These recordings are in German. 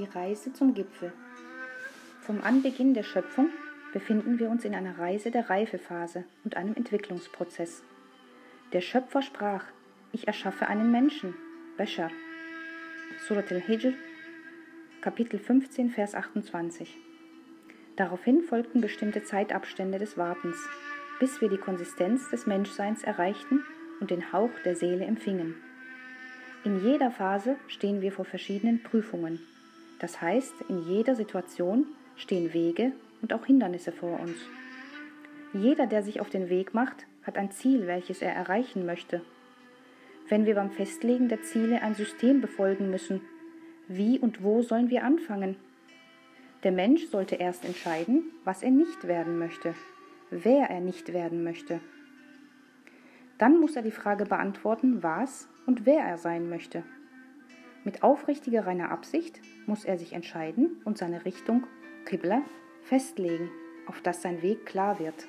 Die Reise zum Gipfel. Vom Anbeginn der Schöpfung befinden wir uns in einer Reise der Reifephase und einem Entwicklungsprozess. Der Schöpfer sprach, ich erschaffe einen Menschen, Bashar. Surat al-Hijr, Kapitel 15, Vers 28. Daraufhin folgten bestimmte Zeitabstände des Wartens, bis wir die Konsistenz des Menschseins erreichten und den Hauch der Seele empfingen. In jeder Phase stehen wir vor verschiedenen Prüfungen. Das heißt, in jeder Situation stehen Wege und auch Hindernisse vor uns. Jeder, der sich auf den Weg macht, hat ein Ziel, welches er erreichen möchte. Wenn wir beim Festlegen der Ziele ein System befolgen müssen, wie und wo sollen wir anfangen? Der Mensch sollte erst entscheiden, was er nicht werden möchte, wer er nicht werden möchte. Dann muss er die Frage beantworten, was und wer er sein möchte. Mit aufrichtiger reiner Absicht muss er sich entscheiden und seine Richtung, Qibla, festlegen, auf dass sein Weg klar wird.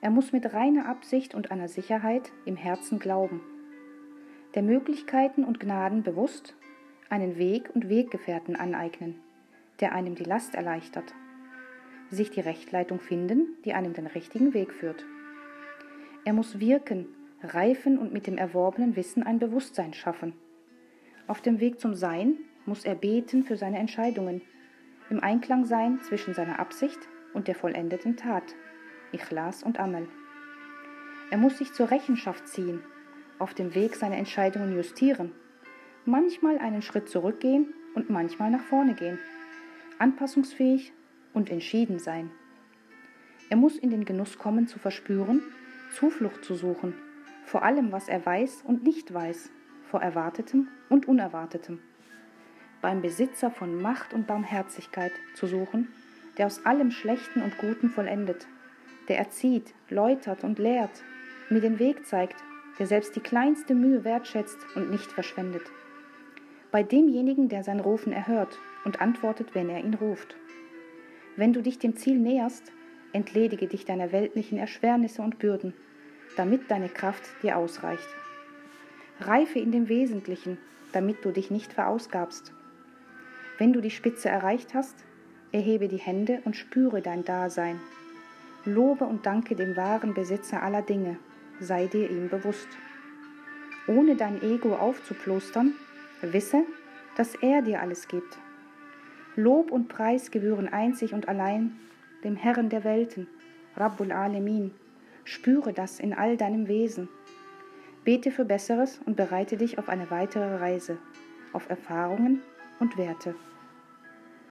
Er muss mit reiner Absicht und einer Sicherheit im Herzen glauben, der Möglichkeiten und Gnaden bewusst einen Weg und Weggefährten aneignen, der einem die Last erleichtert, sich die Rechtleitung finden, die einem den richtigen Weg führt. Er muss wirken, reifen und mit dem erworbenen Wissen ein Bewusstsein schaffen. Auf dem Weg zum Sein muss er beten für seine Entscheidungen, im Einklang sein zwischen seiner Absicht und der vollendeten Tat, Ikhlas und Amal. Er muss sich zur Rechenschaft ziehen, auf dem Weg seine Entscheidungen justieren, manchmal einen Schritt zurückgehen und manchmal nach vorne gehen, anpassungsfähig und entschieden sein. Er muss in den Genuss kommen zu verspüren, Zuflucht zu suchen, vor allem was er weiß und nicht weiß, vor Erwartetem und Unerwartetem. Beim Besitzer von Macht und Barmherzigkeit zu suchen, der aus allem Schlechten und Guten vollendet, der erzieht, läutert und lehrt, mir den Weg zeigt, der selbst die kleinste Mühe wertschätzt und nicht verschwendet. Bei demjenigen, der sein Rufen erhört und antwortet, wenn er ihn ruft. Wenn du dich dem Ziel näherst, entledige dich deiner weltlichen Erschwernisse und Bürden, damit deine Kraft dir ausreicht. Reife in dem Wesentlichen, damit du dich nicht verausgabst. Wenn du die Spitze erreicht hast, erhebe die Hände und spüre dein Dasein. Lobe und danke dem wahren Besitzer aller Dinge, sei dir ihm bewusst. Ohne dein Ego aufzuplustern, wisse, dass er dir alles gibt. Lob und Preis gebühren einzig und allein dem Herrn der Welten, Rabbul Alemin. Spüre das in all deinem Wesen. Bete für Besseres und bereite dich auf eine weitere Reise, auf Erfahrungen und Werte.